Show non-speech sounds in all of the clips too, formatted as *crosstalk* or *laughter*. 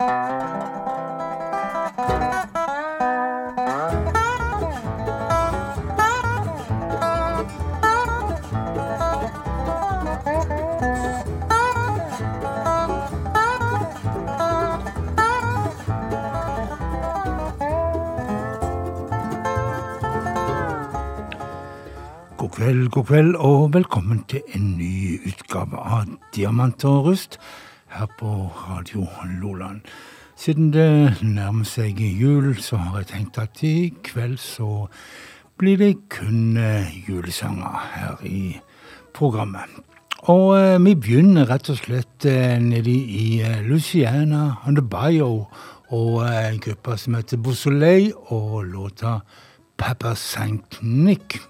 God kveld, god kveld, og velkommen til en ny utgave av Diamant og rust her på Radio Loland. Siden det nærmer seg jul, så har jeg tenkt at i kveld så blir det kun eh, julesanger her i programmet. Og eh, vi begynner rett og slett eh, nede i Luciana on the Bio og en gruppe som heter Beausoleil, og låta Papa Saint Nick.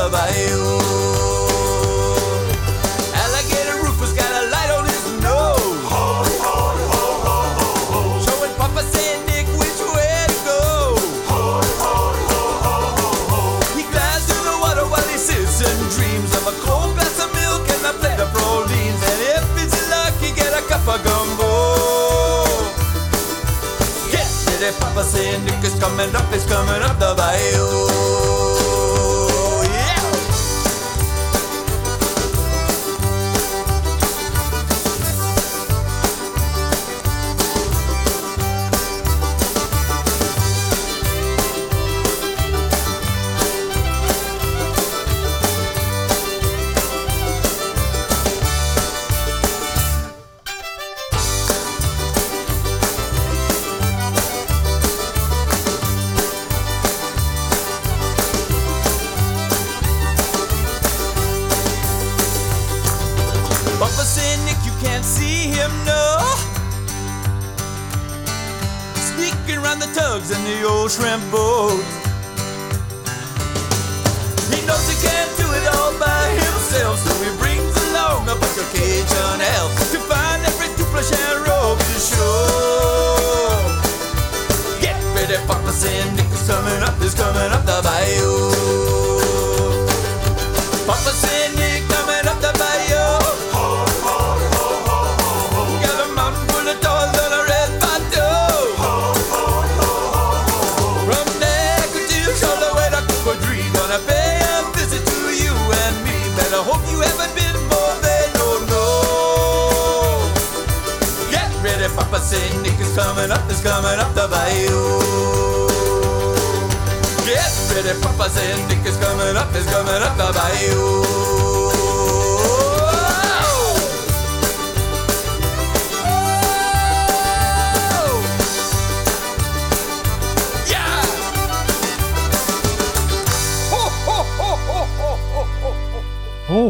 Up. Alligator Rufus got a light on his nose. Showing Papa St. Nick which way to go. He glides through the water while he sits and dreams of a cold glass of milk and a plate of pralines. And if it's lucky, get a cup of gumbo. Get ready, Papa St. Nick is coming up, is coming up the bayou.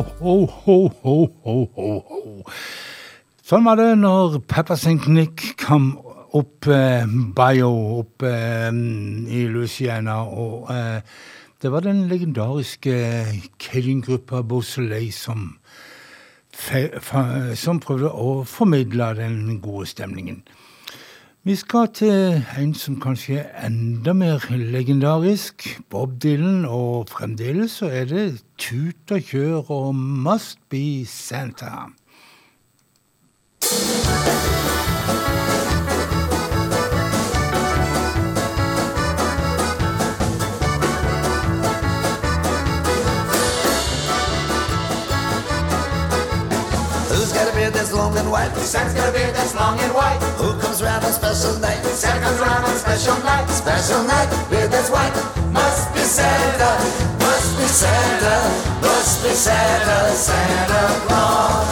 Ho, ho, ho, ho, ho, ho. Sånn var det når Pepper St. Nick kom opp eh, Bio opp eh, i Louisiana. Og eh, det var den legendariske Cajun-gruppa Beausoleil som, som prøvde å formidle den gode stemningen. Vi skal til en som kanskje er enda mer legendarisk, Bob Dylan, og fremdeles så er det tut og kjør og Must Be Santa. Beard that's long and white? Santa's got a beard that's long and white. Who comes round on special night? Santa comes around on special night. Special night, beard that's white. Must be Santa, Must be Santa, must be Santa, Santa Claus.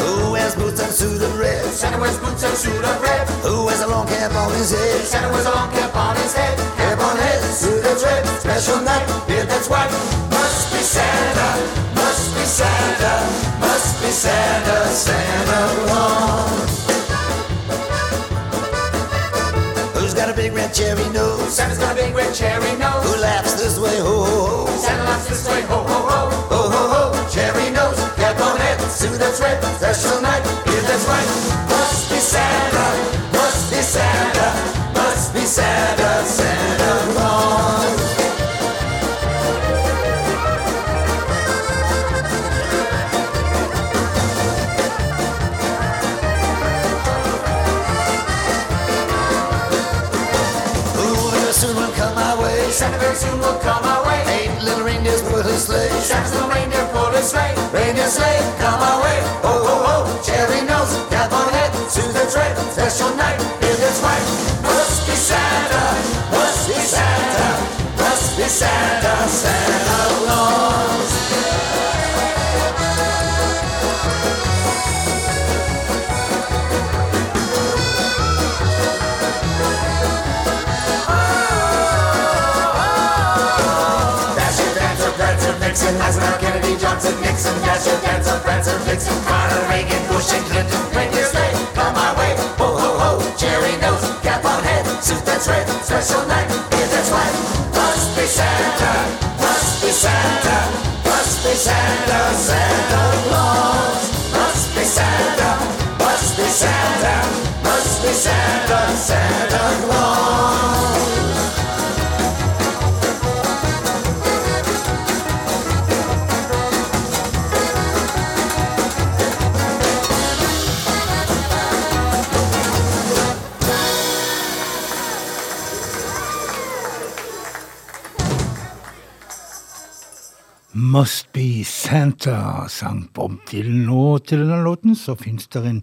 Who wears boots and suit of red? Santa wears boots and suit of red. Who wears a long cap on his head? Santa wears a long cap on his head. Cap on head, suit of red. special night. Beard that's white. Must be Santa, be Santa, must be Santa, Santa Claus. Who's got a big red cherry nose? Santa's got a big red cherry nose. Who laughs this way? Ho, ho, ho. Santa laughs this way, ho ho ho, ho ho ho. Cherry nose, cap on head, suit that's red, special night, beard that's right. Must be Santa, must be Santa, must be Santa Santa very soon will come our way. Eight little reindeers pull his sleigh. Santa's little reindeer pull his sleigh, reindeer sleigh, come our way. Ho ho ho, cherry nose, cap on head, that's red, special night, beard that's white. Must be Santa, must be Santa, must be Santa, Santa Claus. Reagan, Bush, and Clinton, reindeer sleigh, come our way, ho ho ho, cherry nose, cap on head, suit that's red, special night, beard that's white, must be Santa, must be Santa, must be Santa, Santa Claus, must be Santa, must be Santa, must be Santa, Santa Claus. Must Be Santa, sang Bob Dylan. Og til denne låten så finnes det en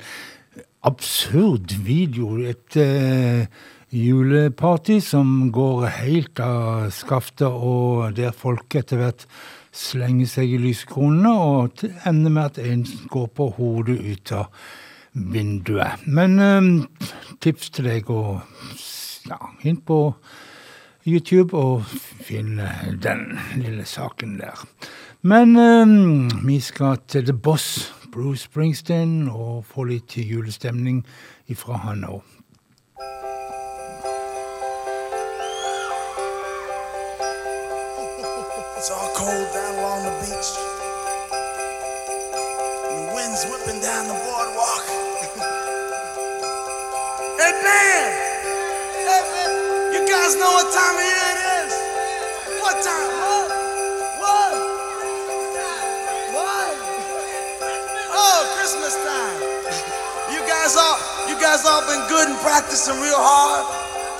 absurd video. Et uh, juleparty som går helt av skaftet, og der folk etter hvert slenger seg i lyskronene, og ender med at en går på hodet ut av vinduet. Men uh, tips til deg å ja, inn på YouTube og finne den lille saken der. Men um, vi skal til The Boss, Bruce Springsteen, og få litt julestemning ifra han òg. It's all cold down along the beach. And the wind's whipping down the boardwalk. *laughs* hey, man! Guys know what time of year it is? What time? What? What? What? Oh, Christmas time. You guys all, you guys all been good and practicing real hard.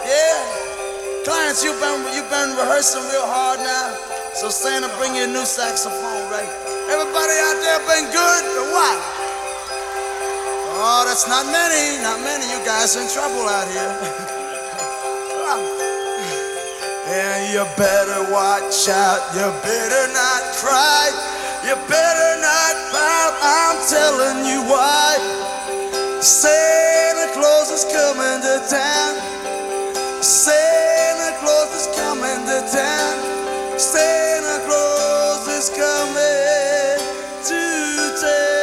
Yeah. Clarence, you've been you've been rehearsing real hard now. So Santa, bring you a new saxophone, right? Everybody out there been good or what? Oh, that's not many, not many. You guys in trouble out here. *laughs* and you better watch out. You better not cry. You better not pout. I'm telling you why. Santa Claus is coming to town. Santa Claus is coming to town. Santa Claus is coming to town.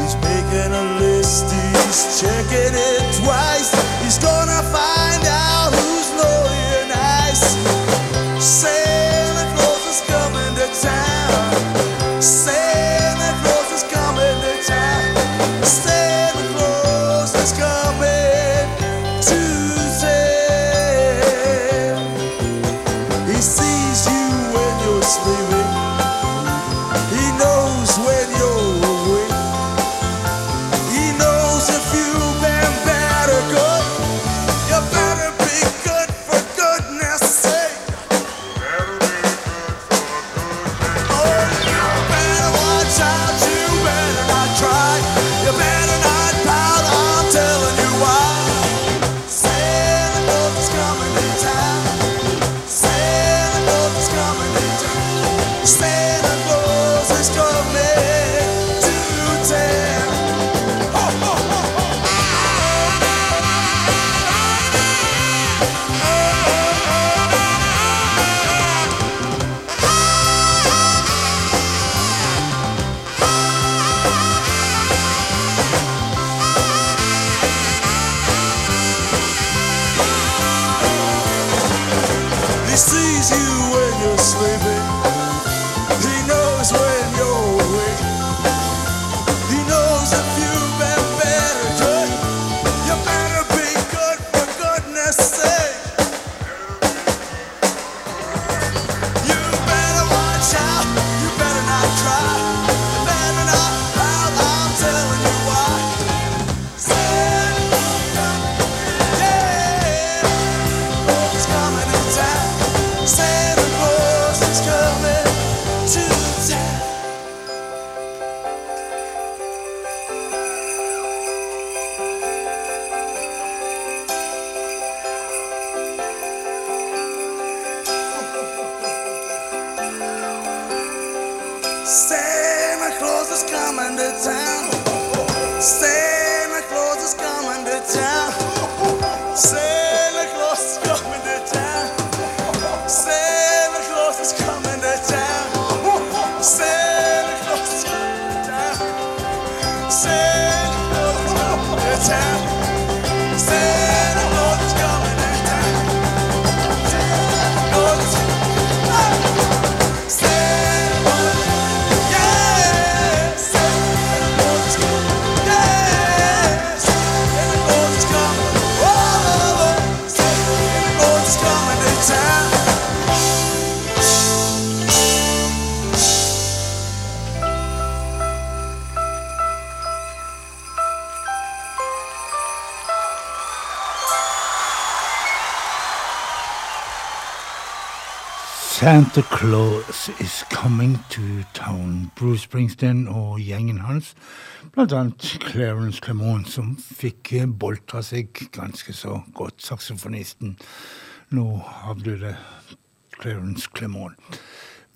He's making a list, he's checking it twice. Santa Claus is coming to town. Bruce Springsteen og gjengen hans, bl.a. Clarence Clemont, som fikk eh, boltra seg ganske så godt, saksofonisten. Nå avdøde Clarence Clemont.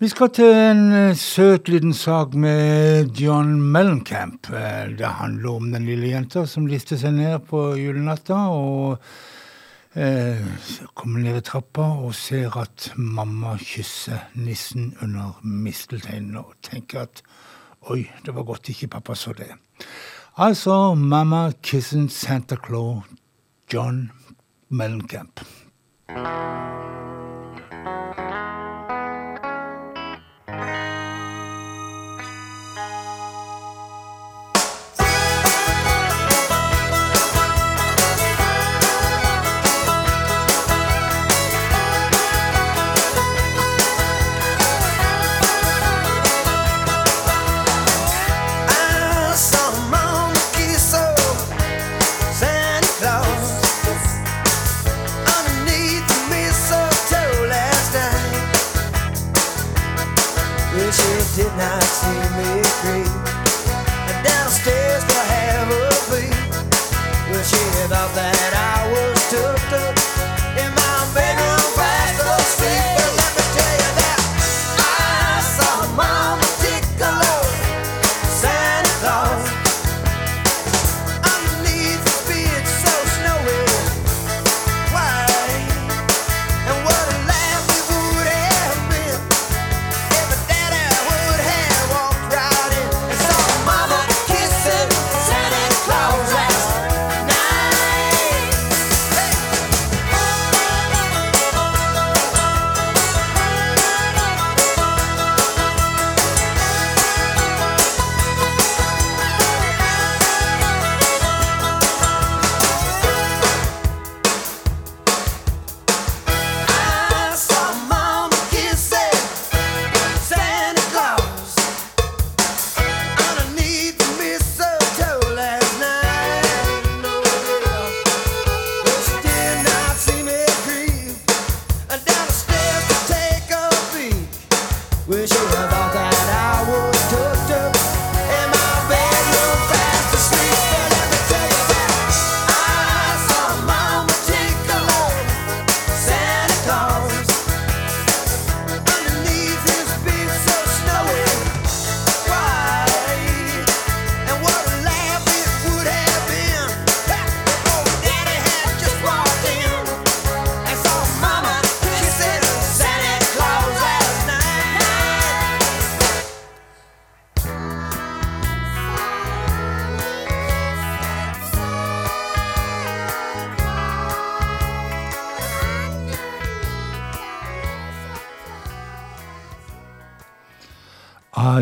Vi skal til en eh, søt liten sak med John Mellencamp. Eh, det handler om den lille jenta som lister seg ned på julenatta. og Eh, kommer ned trappa og ser at mamma kysser nissen under mistelteinen, og tenker at oi, det var godt ikke pappa så det. Altså mamma kissen Santa Claus John Mellencamp.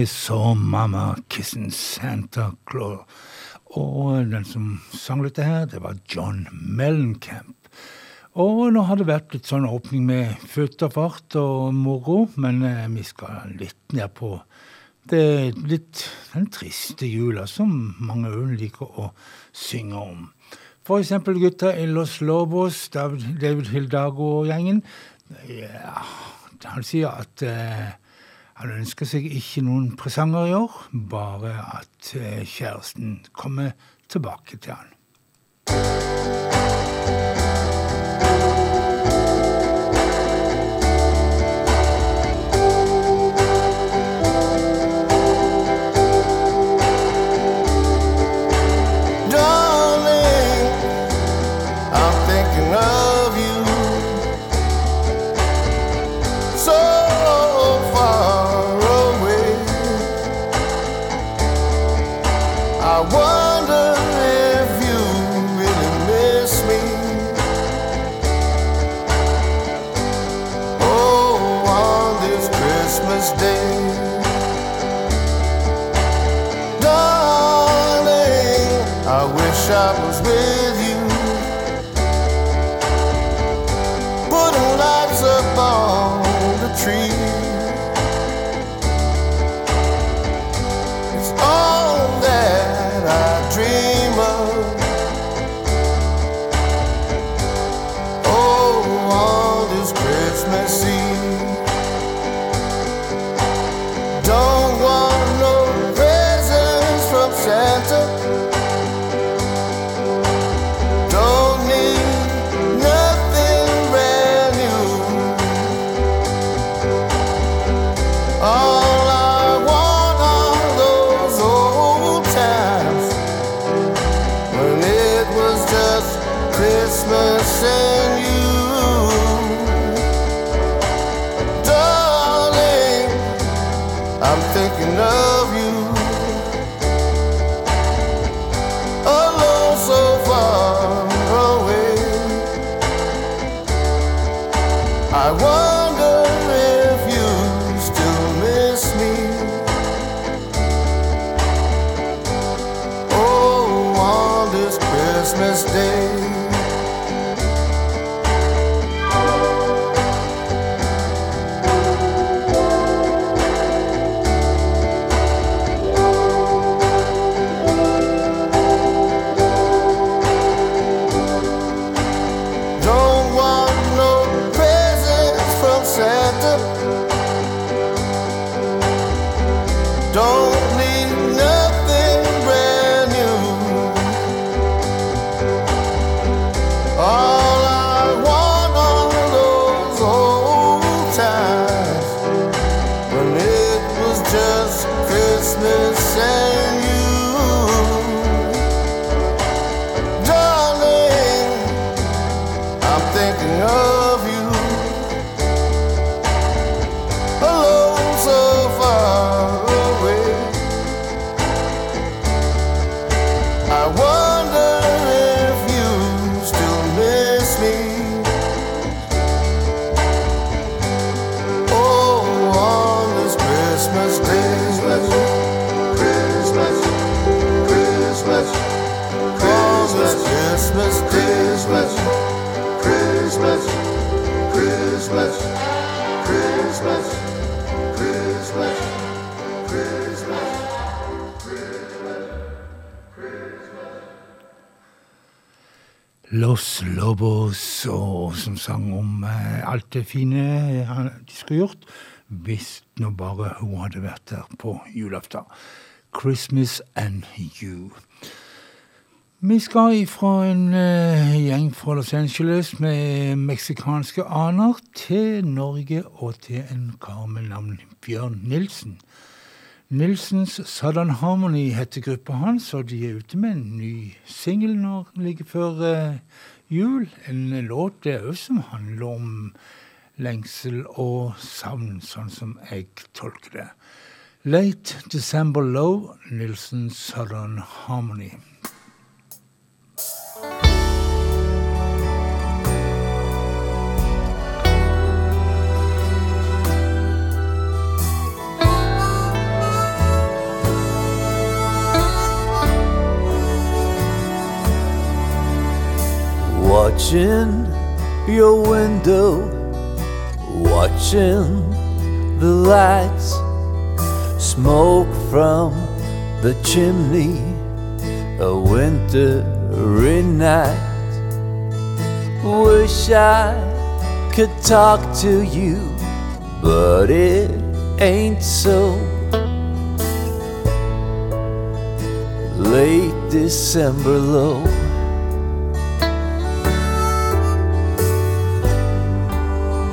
I saw mama kissing Santa Claus. Og den som sang dette her, det var John Mellencamp. Og nå har det vært litt sånn åpning med futt og fart og moro, men eh, vi skal litt ned på det litt den triste jula som mange øl liker å synge om. For eksempel gutta i Los Lobos, David Hildago-gjengen. Ja, han sier at eh, han ønsker seg ikke noen presanger i år, bare at eh, kjæresten kommer tilbake til han. Sang om eh, alt det fine de skulle gjort, hvis nå bare hun hadde vært der på julaften. Christmas and you. Vi skal ifra en eh, gjeng fra Los Angeles med meksikanske aner til Norge og til en kar med navn Bjørn Nilsen. Nilsens Southern Harmony heter gruppa hans, og de er ute med en ny singel nå like før eh, jul. En låt det òg som handler om lengsel og savn, sånn som jeg tolker det. Late December Low, Nilsen Southern Harmony. Watching your window, watching the lights, smoke from the chimney, a wintry night. Wish I could talk to you, but it ain't so. Late December low.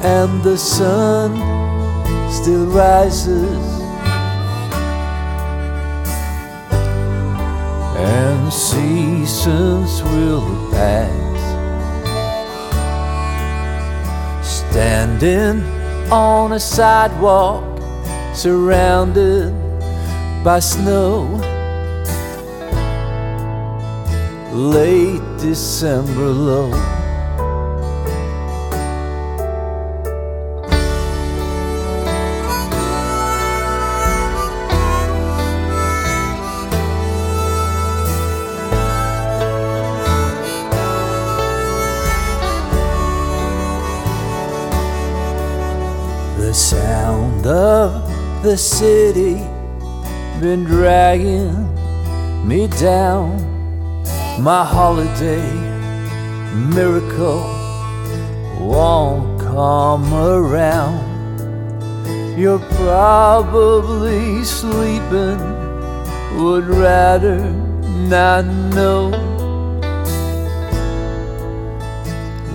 And the sun still rises, and seasons will pass. Standing on a sidewalk surrounded by snow. Late December low. The city been dragging me down. My holiday miracle won't come around. You're probably sleeping, would rather not know.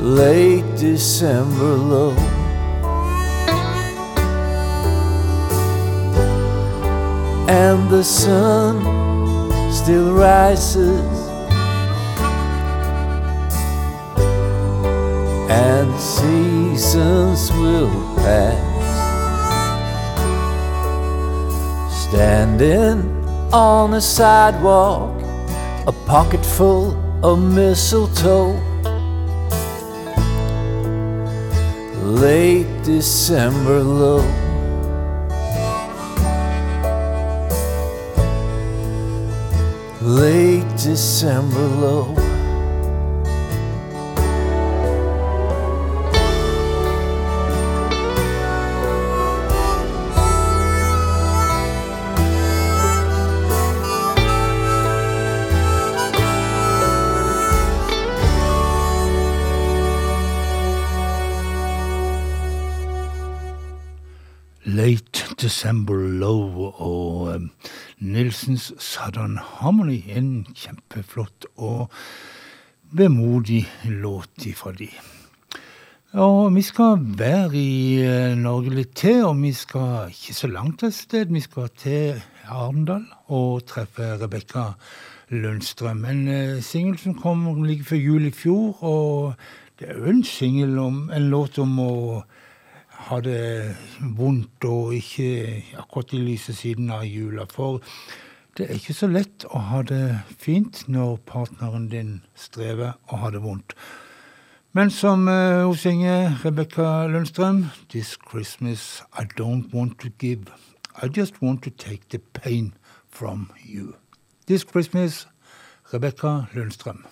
Late December low. And the sun still rises. And seasons will pass. Standing on a sidewalk a pocket full of mistletoe. Late december low late December low. Late December Low og um, Nilsens Southern Harmony. En kjempeflott og vemodig låt ifra de. Og vi skal være i eh, Norge litt til, og vi skal ikke så langt et sted. Vi skal til Arendal og treffe Rebekka Lundstrøm. En uh, singel som kom like før jul i fjor, og det er jo en singel om en låt om å ha det vondt og ikke akkurat i lyse siden av jula. For det er ikke så lett å ha det fint når partneren din strever og har det vondt. Men som uh, hun synger, Rebekka Lundstrøm This Christmas I don't want to give. I just want to take the pain from you. This Christmas, Rebekka Lundstrøm.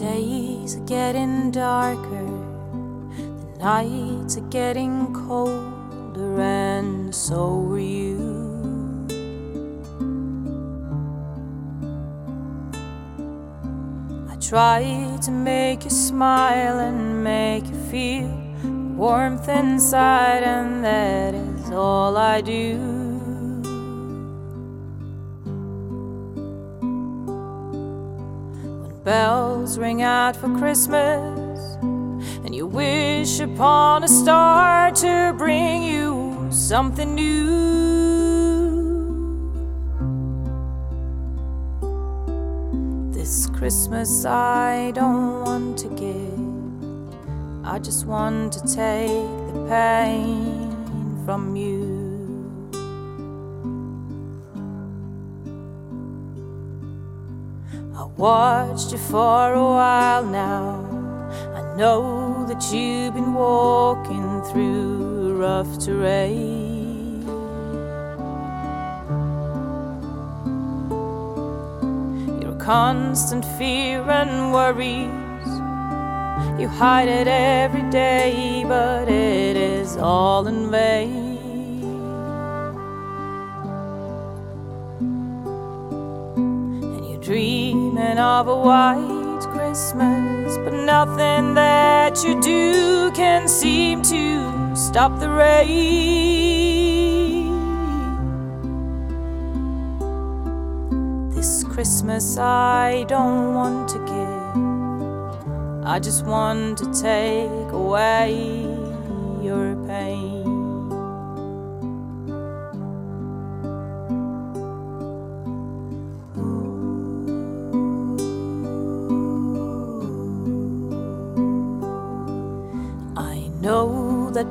Days are getting darker, the nights are getting colder, and so are you. I try to make you smile and make you feel warmth inside, and that is all I do. Bells ring out for Christmas, and you wish upon a star to bring you something new. This Christmas, I don't want to give, I just want to take the pain from you. Watched you for a while now, I know that you've been walking through rough terrain. Your constant fear and worries, you hide it every day, but it is all in vain. Of a white Christmas, but nothing that you do can seem to stop the rain. This Christmas, I don't want to give, I just want to take away your pain.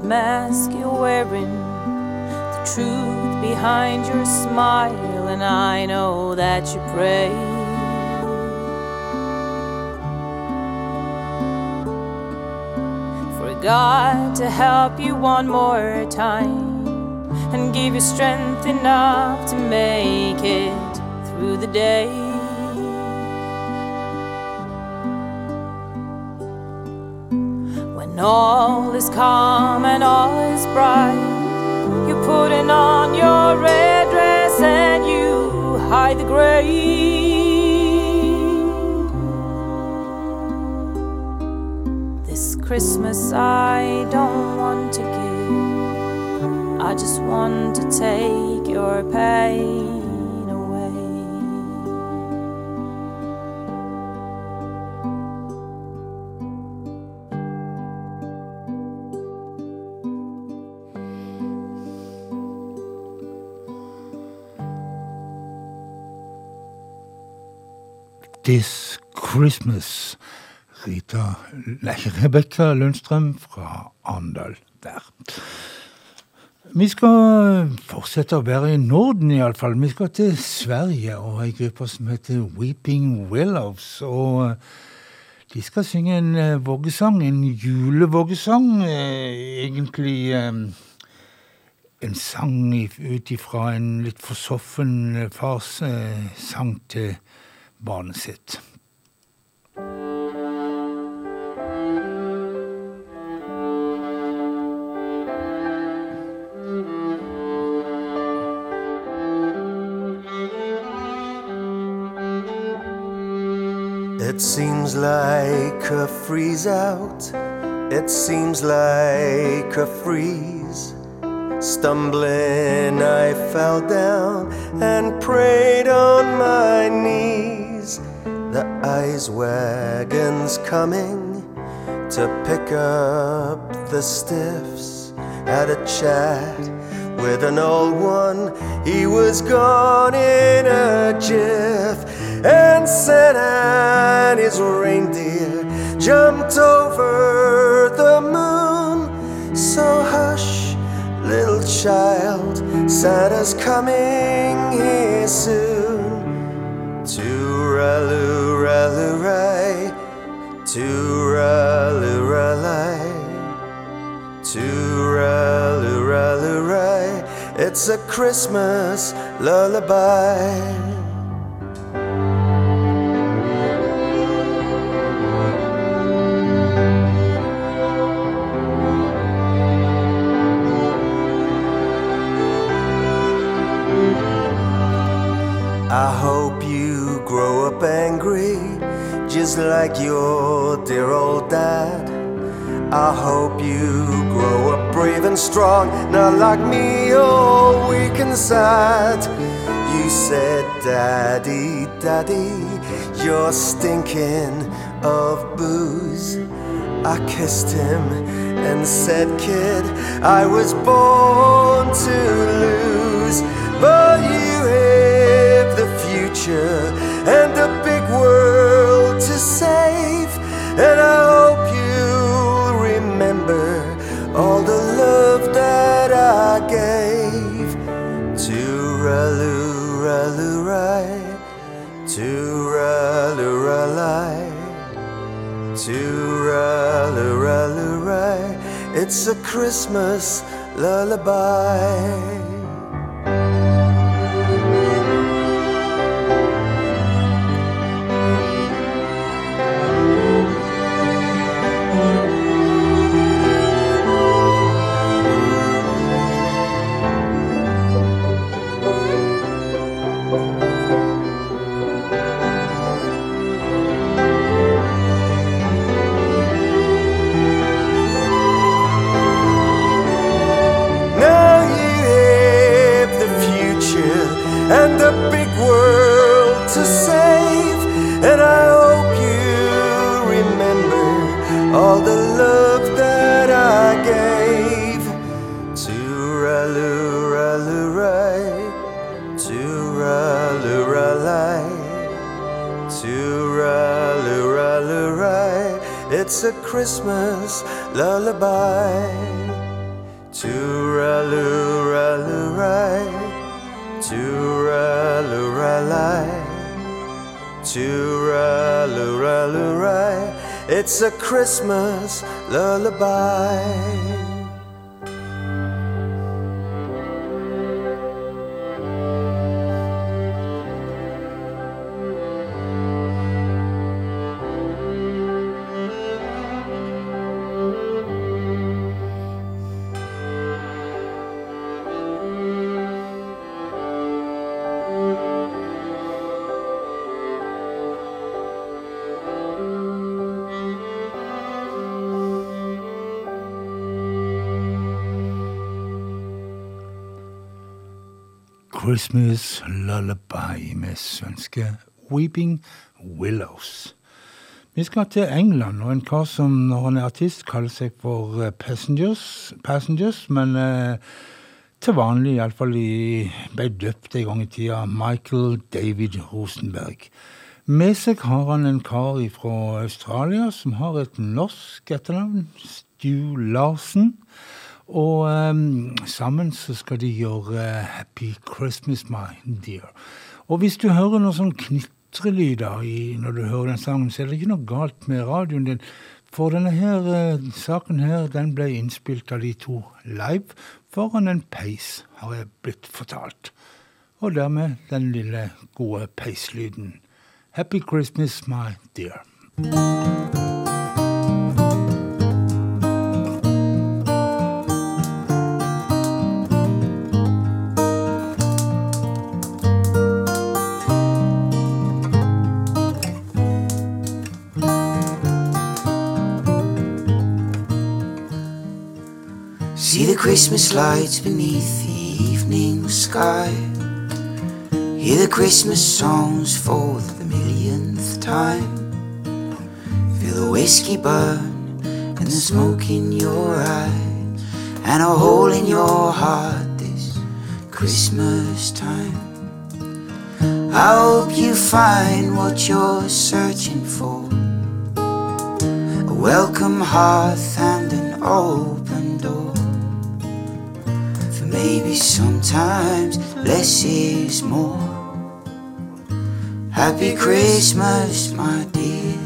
Mask you're wearing, the truth behind your smile, and I know that you pray. For God to help you one more time and give you strength enough to make it through the day. All is calm and all is bright, you're putting on your red dress and you hide the gray. This Christmas, I don't want to give, I just want to take your pain This Christmas. Rita Nei, Rebekka Lundstrøm fra Arendal der. Vi skal fortsette å være i Norden, iallfall. Vi skal til Sverige og ei gruppe som heter Weeping Willows. Og de skal synge en vågesang voggesang, en julevoggesang. eh, Egentlig eh, en sang ut ifra en litt forsoffen eh, fars eh, sang til barnet sitt. It seems like a freeze out. It seems like a freeze. Stumbling, I fell down and prayed on my knees. The ice wagon's coming to pick up the stiffs. Had a chat with an old one, he was gone in a jiff. And Santa and his reindeer jumped over the moon. So hush, little child, Santa's coming here soon. to ray, tooraloo, ralay, tooraloo, raloo, ray. It's a Christmas lullaby. Like your dear old dad. I hope you grow up brave and strong, not like me, all weak and sad. You said, Daddy, Daddy, you're stinking of booze. I kissed him and said, Kid, I was born to lose. But you have the future and a big world. And I hope you'll remember all the love that I gave to Ralu, Ralu, Rai, to Ralu, Ralai, to Ralu, Tooraloorai, it's a Christmas lullaby. It's a Christmas lullaby. Tooraloorai, Tooraloorai, Tooraloorai, it's a Christmas lullaby. Christmas Lullaby med svenske Weeping Willows. Vi skal til England, og en kar som når han er artist kaller seg for eh, Passengers, Passengers men eh, til vanlig, iallfall ble døpt en gang i tida, Michael David Rosenberg. Med seg har han en kar fra Australia som har et norsk etternavn, Stu Larsen. Og um, sammen så skal de gjøre uh, Happy Christmas, my dear. Og hvis du hører noe sånn knitrelyder når du hører den sangen, så er det ikke noe galt med radioen din. For denne her uh, saken her, den ble innspilt av de to live foran en peis, har jeg blitt fortalt. Og dermed den lille, gode peislyden. Happy Christmas, my dear. Christmas lights beneath the evening sky. Hear the Christmas songs for the millionth time. Feel the whiskey burn and the smoke in your eyes, and a hole in your heart this Christmas time. I hope you find what you're searching for a welcome hearth and an. For maybe sometimes less is more. Happy Christmas, my dear.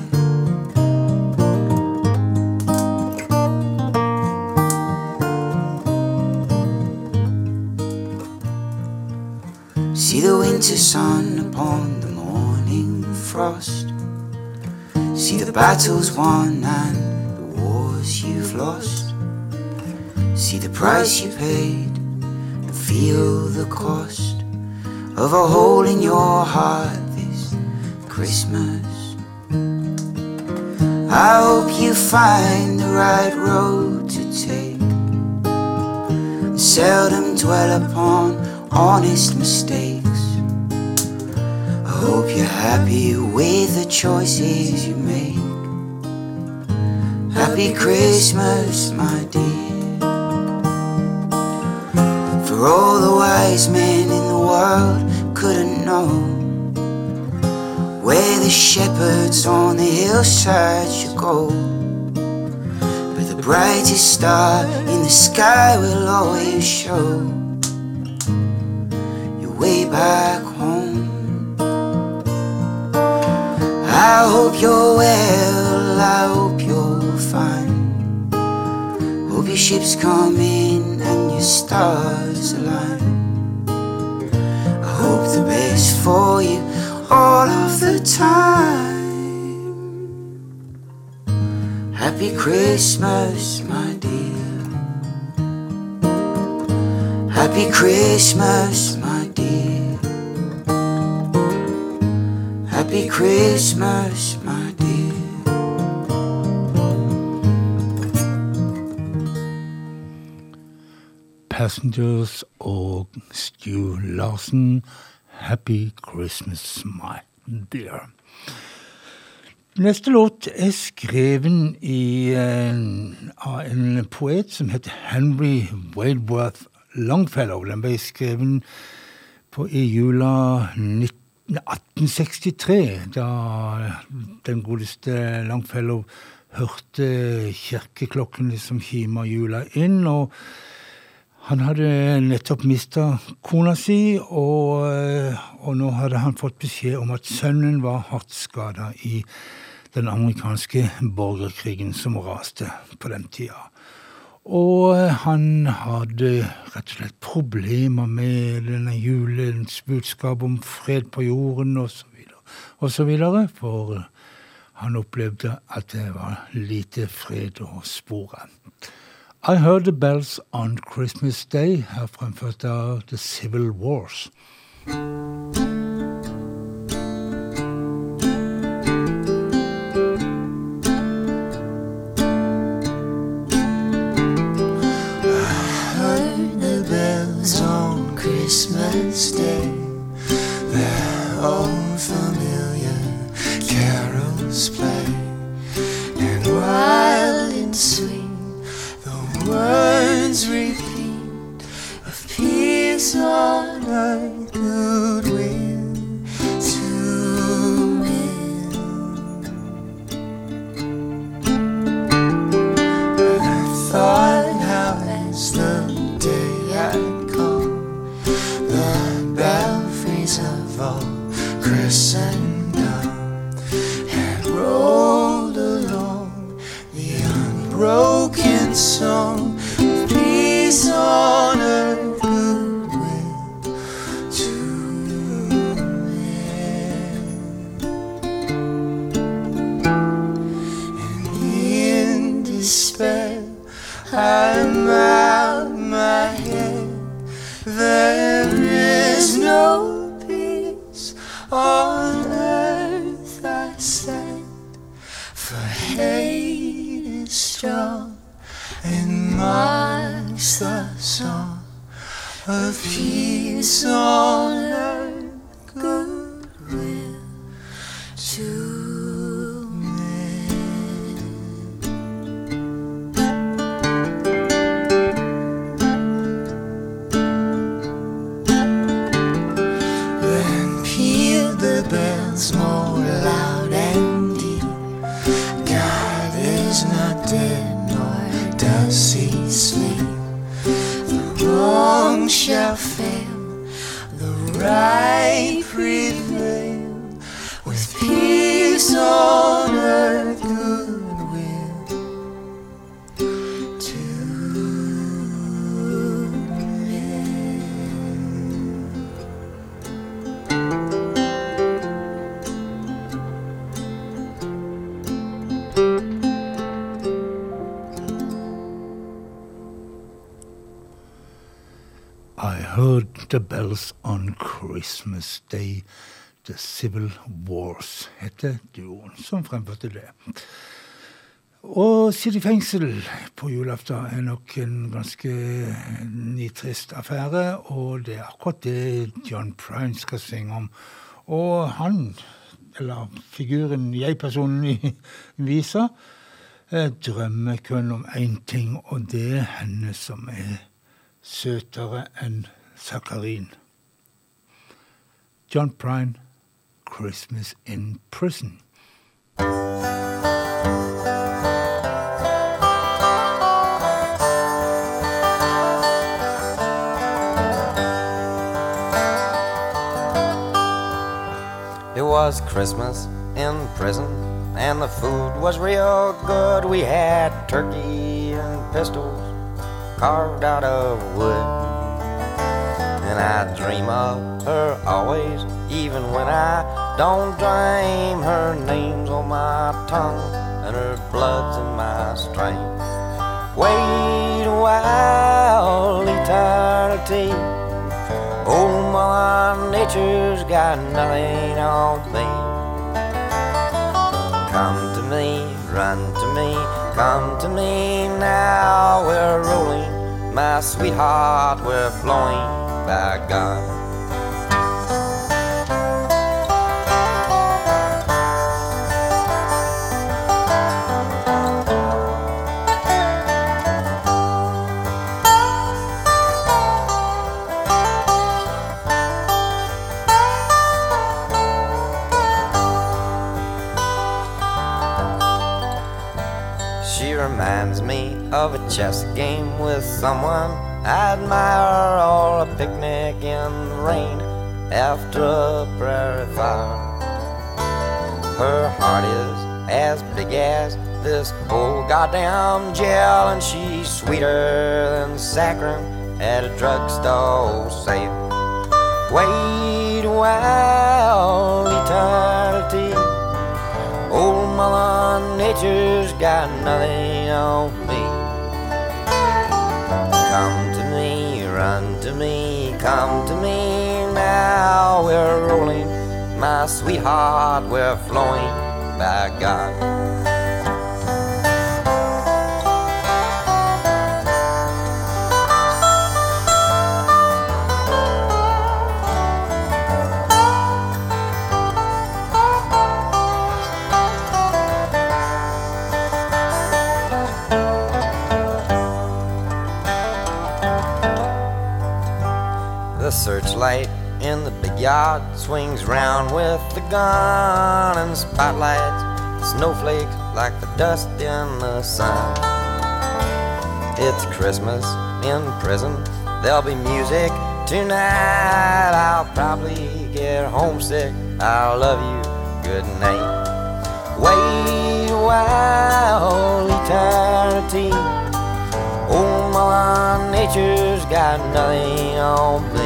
See the winter sun upon the morning frost. See the battles won and the wars you've lost. See the price you paid feel the cost of a hole in your heart this Christmas. I hope you find the right road to take. Seldom dwell upon honest mistakes. I hope you're happy with the choices you make. Happy Christmas, my dear. For all the wise men in the world couldn't know where the shepherds on the hillside should go. But the brightest star in the sky will always show your way back home. I hope you're well, I hope you're fine. Ships come in and your stars align. I hope the best for you all of the time. Happy Christmas, my dear. Happy Christmas, my dear. Happy Christmas, my Passengers og Stu Larsen. Happy Christmas, my dear. Neste låt er skreven i, eh, av en poet som heter Henry Wadeworth Longfellow. Den ble skreven på, i jula 19 1863, da den godeste Longfellow hørte kirkeklokkene som kima jula inn. og han hadde nettopp mista kona si, og, eh, og, nå hadde han fått beskjed om at sønnen var hardt skada i den amerikanske borgerkrigen som raste på den tida. Og eh, han hadde rett og slett problemer med denne julens budskap om fred på jorden osv. videre, for han opplevde at det var lite fred å spore. I heard the bells on Christmas Day, her fremført av The Civil Wars. The bells on Christmas Day. The Civil Wars heter duoen som fremførte det. Å sitte i fengsel på julaften er nok en ganske nitrist affære, og det er akkurat det John Prine skal synge om. Og han, eller figuren, jeg-personen *laughs* visa, eh, drømmer kun om én ting, og det er henne som er søtere enn sakarin. John Prine, Christmas in Prison'. It was Christmas in prison, and the food was real good. We had turkey and pistols carved out of wood. And I dream of her always, even when I don't dream. Her name's on my tongue, and her blood's in my strength. Wait a while, eternity. Oh, my nature's got nothing on me. Come to me, run to me, come to me now. We're rolling, my sweetheart, we're flowing She reminds me of a chess game with someone admire, or a picnic in the rain after a prairie fire. Her heart is as big as this whole goddamn jail, and she's sweeter than saccharin at a drugstore sale. Wait a while, eternity. Old Mother Nature's got nothing on me. To me, come to me now. We're rolling, my sweetheart, we're flowing by God. The searchlight in the big yard swings round with the gun and spotlights snowflakes like the dust in the sun. It's Christmas in prison. There'll be music tonight. I'll probably get homesick. I'll love you. Good night. Wait a while, eternity. Oh, my nature's got nothing on me.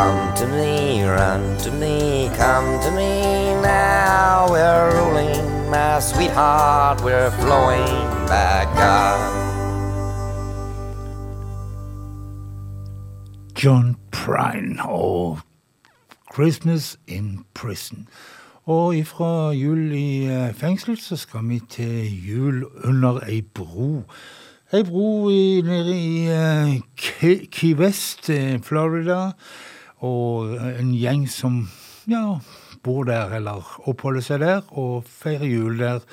Come to me, run to me, come to me now. We're rolling, my sweetheart, we're flowing by God. John Prine og Christmas in Prison. Og ifra jul i eh, fengsel så skal vi til jul under ei bro. Ei bro i, nede i eh, Key Key West, eh, Florida. Og en gjeng som ja, bor der eller oppholder seg der og feirer jul der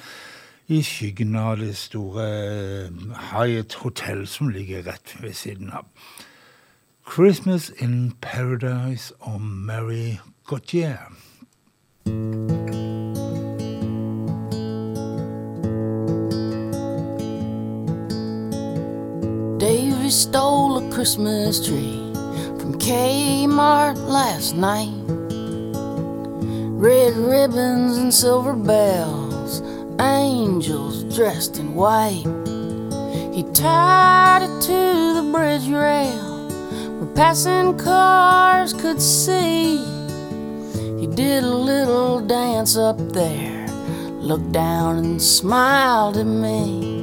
i skyggen av det store eh, Hyatt Hotel som ligger rett ved siden av. Christmas in Paradise og Mary Gautier. Davy stole a Christmas tree Kmart last night. Red ribbons and silver bells, angels dressed in white. He tied it to the bridge rail where passing cars could see. He did a little dance up there, looked down and smiled at me.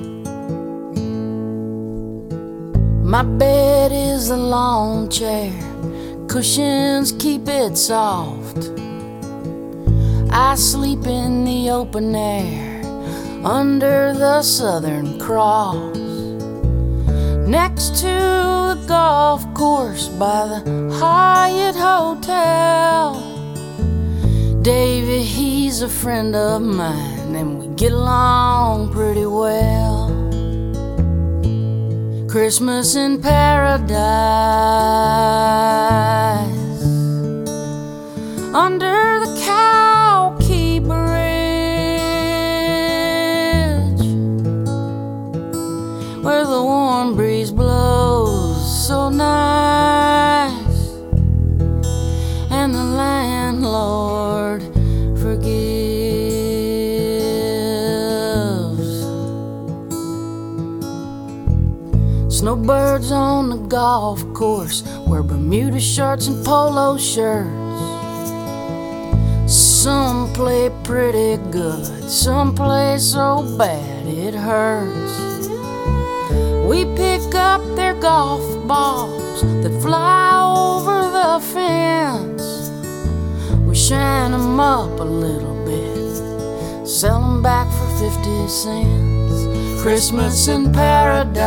My bed is a lawn chair, cushions keep it soft. I sleep in the open air under the Southern Cross. Next to the golf course by the Hyatt Hotel. Davy, he's a friend of mine, and we get along Christmas in paradise golf course wear Bermuda shirts and polo shirts. Some play pretty good, some play so bad it hurts. We pick up their golf balls that fly over the fence. We shine them up a little bit, sell them back for 50 cents. Christmas in paradise.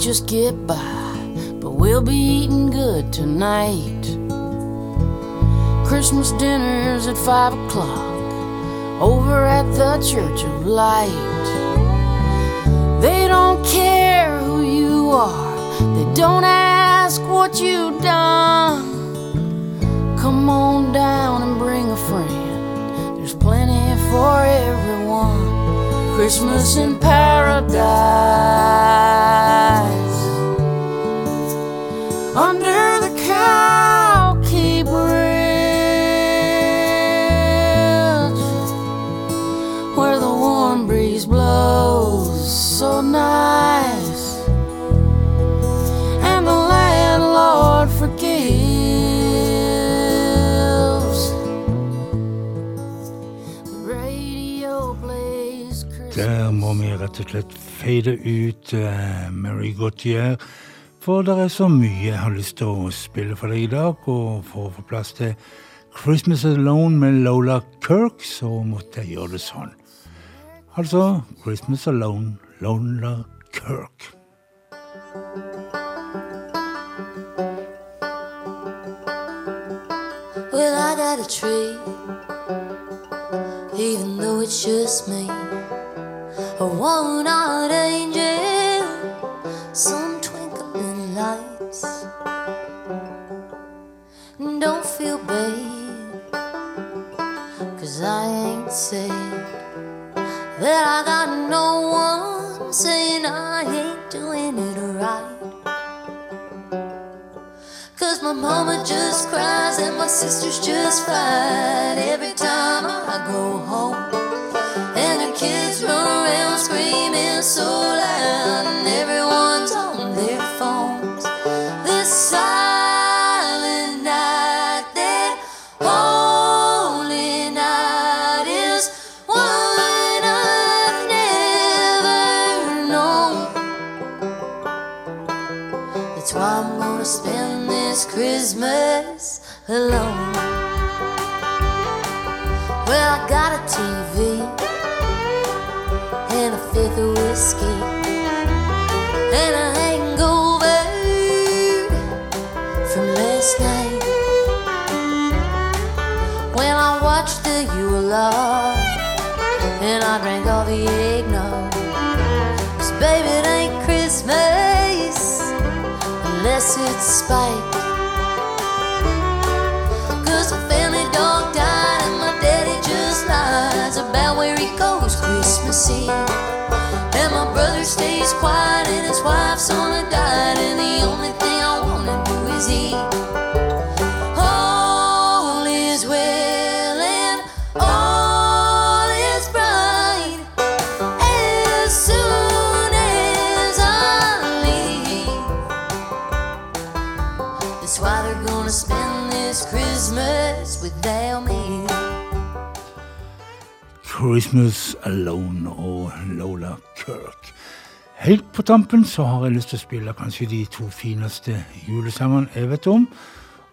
Just get by, but we'll be eating good tonight. Christmas dinner's at five o'clock over at the Church of Light. They don't care who you are, they don't ask what you've done. Come on down and bring a friend, there's plenty for everyone. Christmas in paradise. Under the Cow Key rett og slett fade ut uh, Mary Gautier. For det er så mye jeg har lyst til å spille for deg i dag. Og for å få plass til Christmas Alone med Lola Kirk, så måtte jeg gjøre det sånn. Altså Christmas Alone, Lola Kirk. Well, I got a tree, even though it's just me. A one-eyed angel, some twinkling lights. Don't feel bad, cause I ain't said that I got no one saying I ain't doing it right. Cause my mama just cries and my sisters just fight every time I go home. Kids run around screaming so loud, and everyone's on their phones. It's spiked. Cause my family dog died and my daddy just lies about where he goes Christmas Eve. And my brother stays quiet and his wife's on a diet Christmas Alone og Lola Kirk. Helt på tampen så har jeg lyst til å spille kanskje de to fineste julesangene jeg vet om.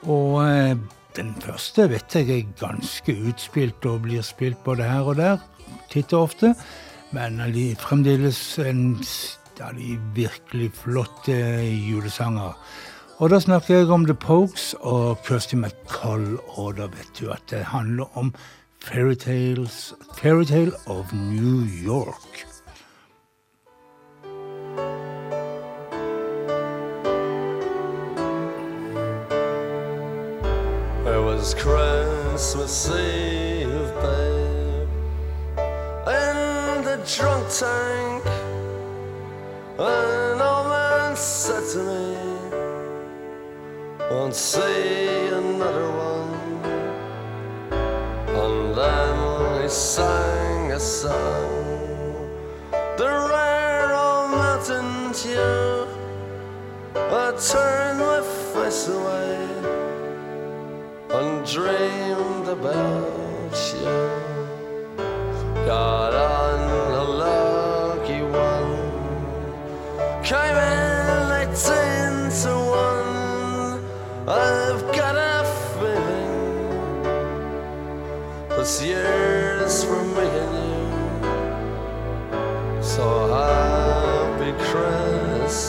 Og eh, den første vet jeg er ganske utspilt og blir spilt både her og der, titt og ofte. Men de fremdeles en de virkelig flotte julesanger. Og da snakker jeg om The Pokes og Kirsty MacColl, og da vet du at det handler om Fairytales, Fairytale of New York. It was Christmas Eve, babe, in the drunk tank. An old man said to me, Won't see another one. He sang a song, the rare old mountain tune. I turned my face away and dreamed about you. Got on a lucky one, came in eighteen to one. I've got a feeling this year's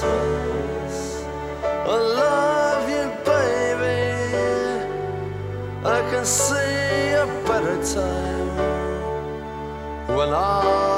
Christmas. I love you, baby. I can see a better time when all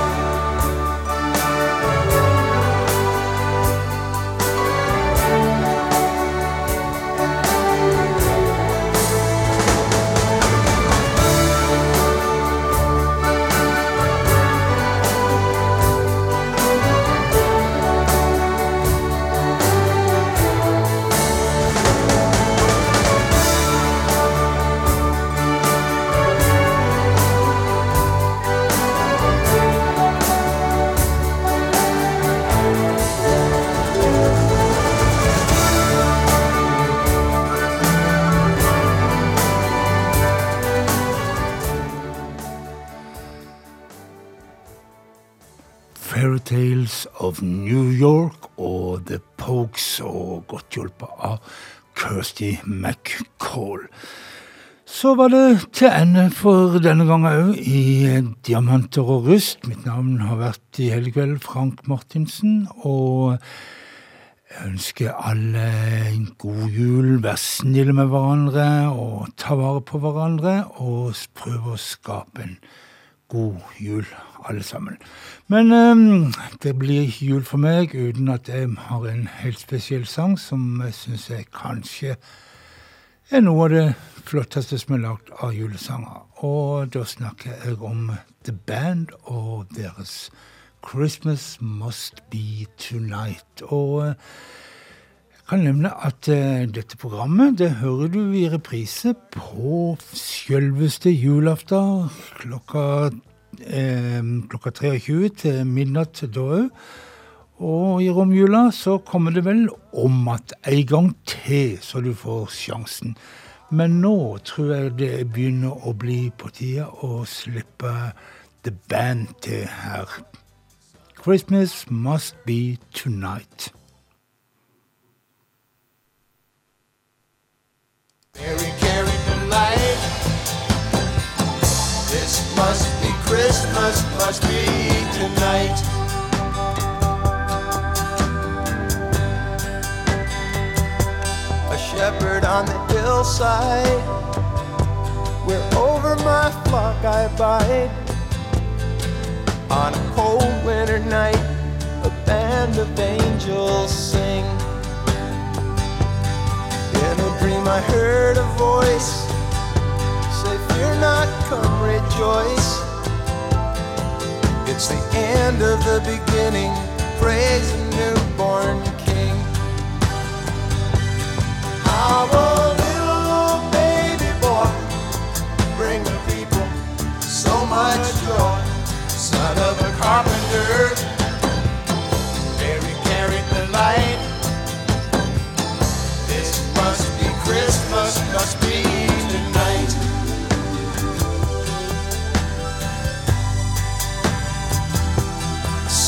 Hjulpet av Kirsty McCall. Så var det til ende for denne gangen òg i Diamanter og rust. Mitt navn har vært i hele kveld Frank Martinsen. Og Jeg ønsker alle en god jul, vær snille med hverandre og ta vare på hverandre. Og prøv å skape en god jul, alle sammen. Men um, det blir ikke jul for meg uten at jeg har en helt spesiell sang som jeg syns kanskje er noe av det flotteste som er lagd av julesanger. Og da snakker jeg om The Band og deres Christmas Must Be Tonight. Og eh, jeg kan nevne at eh, dette programmet det hører du i reprise på selveste julaften klokka, eh, klokka 23 til midnatt da òg. Og i romjula så kommer det vel om at en gang til, så du får sjansen. Men nå tror jeg det begynner å bli på tide å slippe The Band til her. Christmas must be tonight. Mary carried the light. This must be Christmas, must be tonight. A shepherd on the hillside, where over my flock I abide. On a cold winter night, a band of angels sing. In a dream I heard a voice say, Fear not, come rejoice. It's the end of the beginning. Praise the newborn King. A little baby boy bring the people so much joy. Son of a carpenter, Mary carried the light. This must be Christmas, must be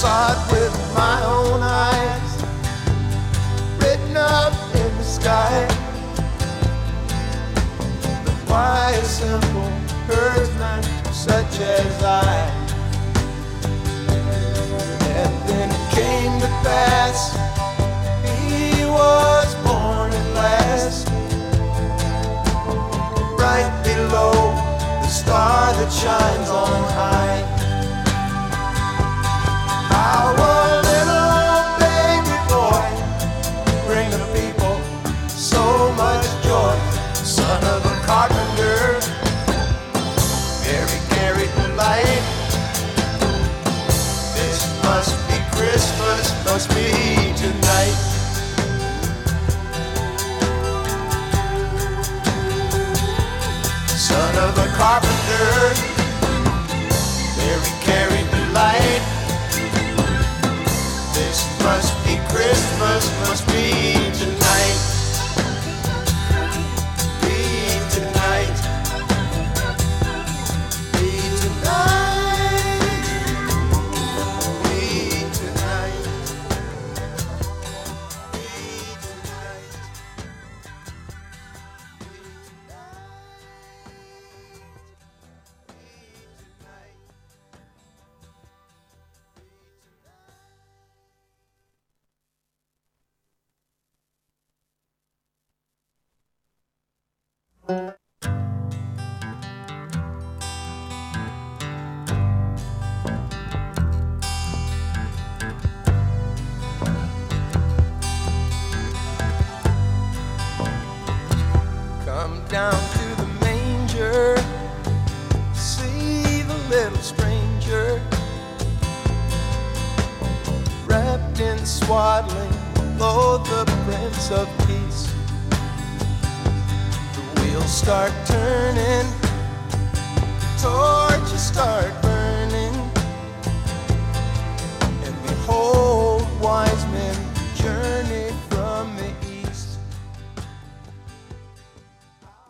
Saw it with my own eyes, written up in the sky. Why a simple herdsman such as I? And then it came to pass. He was born at last, right below the star that shines on high. Son of a carpenter, Mary carried the light. Christmas, must be tonight.